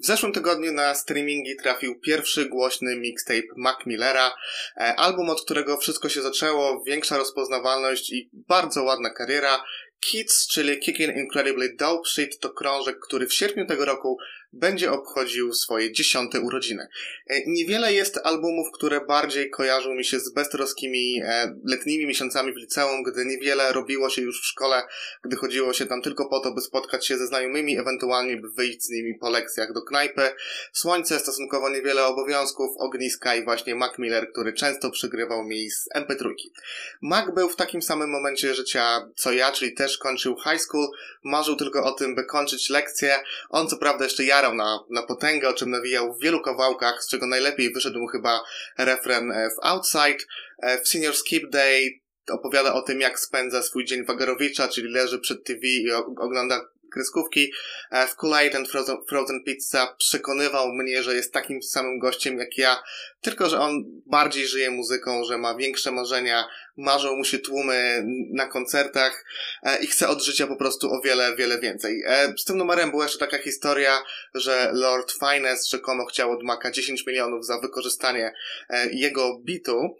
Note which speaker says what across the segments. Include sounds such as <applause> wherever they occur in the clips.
Speaker 1: W zeszłym tygodniu na streamingi trafił pierwszy głośny mixtape Mac Millera, e, album od którego wszystko się zaczęło, większa rozpoznawalność i bardzo ładna kariera. Kids, czyli Kicking Incredibly Dope Shit to krążek, który w sierpniu tego roku będzie obchodził swoje dziesiąte urodziny. E, niewiele jest albumów, które bardziej kojarzą mi się z beztroskimi e, letnimi miesiącami w liceum, gdy niewiele robiło się już w szkole, gdy chodziło się tam tylko po to, by spotkać się ze znajomymi, ewentualnie by wyjść z nimi po lekcjach do knajpy. Słońce, stosunkowo niewiele obowiązków, ogniska i właśnie Mac Miller, który często przygrywał mi z MP3. Mac był w takim samym momencie życia co ja, czyli też kończył high school, marzył tylko o tym, by kończyć lekcje. On co prawda jeszcze ja jarał na, na potęgę, o czym nawijał w wielu kawałkach, z czego najlepiej wyszedł mu chyba refren e, w Outside. E, w Senior Skip Day opowiada o tym, jak spędza swój dzień Wagarowicza, czyli leży przed TV i ogląda kreskówki. E, w Kool-Aid and Frozen, Frozen Pizza przekonywał mnie, że jest takim samym gościem jak ja, tylko że on bardziej żyje muzyką, że ma większe marzenia, marzą mu się tłumy na koncertach e, i chce od życia po prostu o wiele, wiele więcej. E, z tym numerem była jeszcze taka historia, że Lord Finest rzekomo chciał od Maka 10 milionów za wykorzystanie jego bitu.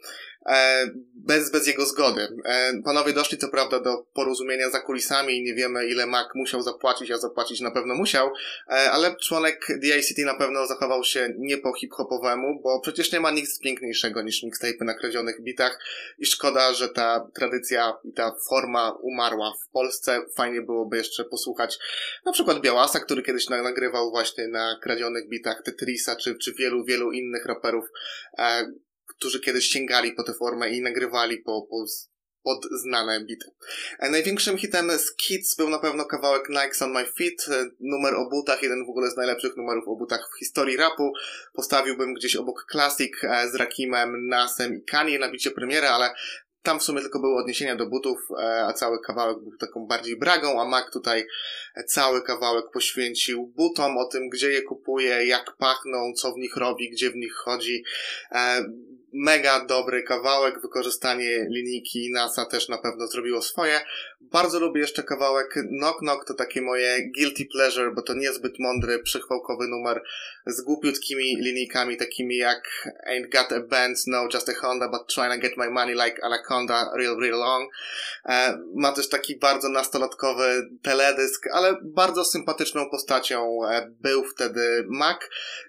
Speaker 1: E, bez, bez jego zgody. E, panowie doszli co prawda do porozumienia za kulisami i nie wiemy ile Mac musiał zapłacić, a zapłacić na pewno musiał, e, ale członek DICT na pewno zachował się nie po hip-hopowemu, bo przecież nie ma nic piękniejszego niż mixtape na kradzionych bitach i szkoda, że ta tradycja i ta forma umarła w Polsce. Fajnie byłoby jeszcze posłuchać na przykład Białasa, który kiedyś nagrywał właśnie na kradzionych bitach Tetrisa, czy, czy wielu, wielu innych raperów, którzy kiedyś sięgali po tę formę i nagrywali po, po pod znane bity. E, największym hitem z Kids był na pewno kawałek Nikes on My Feet, e, numer o butach, jeden w ogóle z najlepszych numerów o butach w historii rapu. Postawiłbym gdzieś obok Classic e, z Rakimem, Nasem i Kanye na bicie premiery, ale tam w sumie tylko były odniesienia do butów, a cały kawałek był taką bardziej bragą, a Mac tutaj cały kawałek poświęcił butom, o tym, gdzie je kupuje, jak pachną, co w nich robi, gdzie w nich chodzi mega dobry kawałek, wykorzystanie linijki NASA też na pewno zrobiło swoje. Bardzo lubię jeszcze kawałek Knock Knock, to takie moje guilty pleasure, bo to niezbyt mądry, przychwałkowy numer z głupiutkimi linijkami takimi jak Ain't got a band, no just a Honda, but trying to get my money like Anaconda, real, real long. E, ma też taki bardzo nastolatkowy teledysk, ale bardzo sympatyczną postacią e, był wtedy Mac.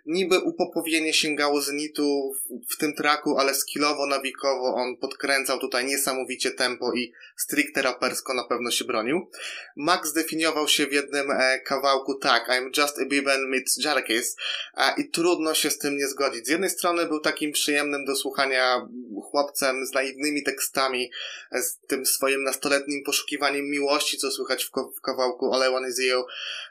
Speaker 1: Niby upopowienie sięgało zenitu w tym traku, ale skillowo, nawikowo on podkręcał tutaj niesamowicie tempo i stricte rapersko na pewno się bronił. Max zdefiniował się w jednym e, kawałku tak, I'm just a Biben meets Jarkis i trudno się z tym nie zgodzić. Z jednej strony był takim przyjemnym do słuchania chłopcem z naiwnymi tekstami, e, z tym swoim nastoletnim poszukiwaniem miłości, co słychać w, w kawałku All I Want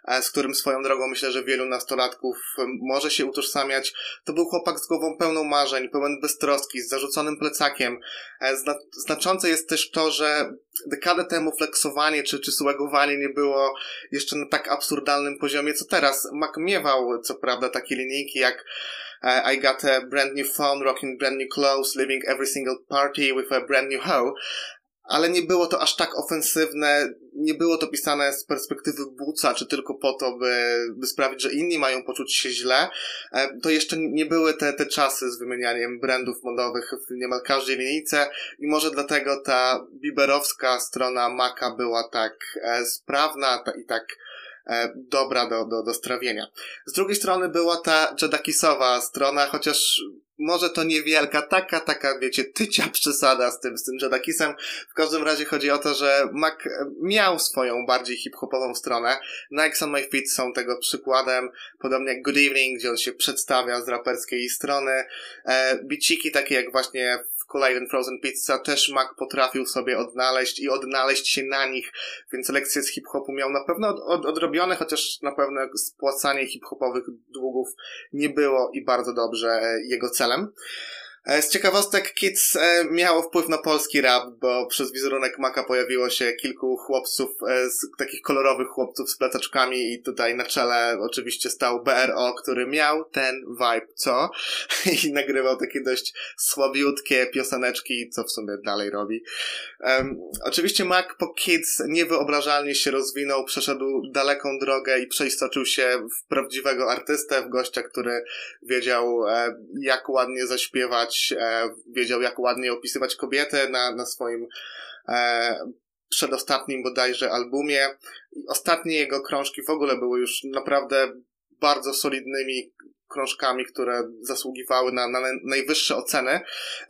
Speaker 1: E, z którym swoją drogą myślę, że wielu nastolatków może się utożsamiać. To był chłopak z głową pełną marzeń, pełen beztroski, z zarzuconym plecakiem. E, zna znaczące jest też to, że dekadę temu flexowanie czy, czy swagowanie nie było jeszcze na tak absurdalnym poziomie, co teraz. Mac miewał, co prawda, takie linijki jak I got a brand new phone, rocking brand new clothes, leaving every single party with a brand new hoe. Ale nie było to aż tak ofensywne, nie było to pisane z perspektywy buca, czy tylko po to, by, by sprawić, że inni mają poczuć się źle. E, to jeszcze nie były te, te czasy z wymienianiem brandów modowych w niemal każdej linijce i może dlatego ta biberowska strona Maka była tak e, sprawna i tak E, dobra do, do, do strawienia. Z drugiej strony była ta Jadakisowa strona, chociaż może to niewielka, taka, taka, wiecie, tycia przesada z tym, z tym Jadakisem. W każdym razie chodzi o to, że Mac miał swoją bardziej hip-hopową stronę. Nikes on My Feet są tego przykładem, podobnie jak Good Evening, gdzie on się przedstawia z raperskiej strony. E, biciki takie jak właśnie Kolejny Frozen Pizza też Mac potrafił sobie odnaleźć i odnaleźć się na nich, więc lekcje z hip-hopu miał na pewno od, od, odrobione, chociaż na pewno spłacanie hip-hopowych długów nie było i bardzo dobrze e, jego celem. E, z ciekawostek Kids e, miało wpływ na polski rap, bo przez wizerunek Maka pojawiło się kilku chłopców, e, takich kolorowych chłopców z plataczkami i tutaj na czele oczywiście stał BRO, który miał ten vibe, co? <laughs> I nagrywał takie dość słabiutkie pioseneczki, co w sumie dalej robi. Um, oczywiście Mac po Kids niewyobrażalnie się rozwinął, przeszedł daleką drogę i przeistoczył się w prawdziwego artystę, w gościa, który wiedział jak ładnie zaśpiewać, e, wiedział jak ładnie opisywać kobietę na, na swoim e, przedostatnim bodajże albumie. Ostatnie jego krążki w ogóle były już naprawdę bardzo solidnymi krążkami, które zasługiwały na, na najwyższe oceny.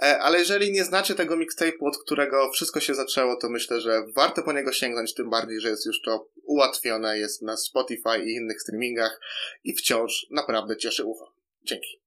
Speaker 1: E, ale jeżeli nie znacie tego mixtape'u, od którego wszystko się zaczęło, to myślę, że warto po niego sięgnąć, tym bardziej, że jest już to ułatwione, jest na Spotify i innych streamingach i wciąż naprawdę cieszy ucho. Dzięki.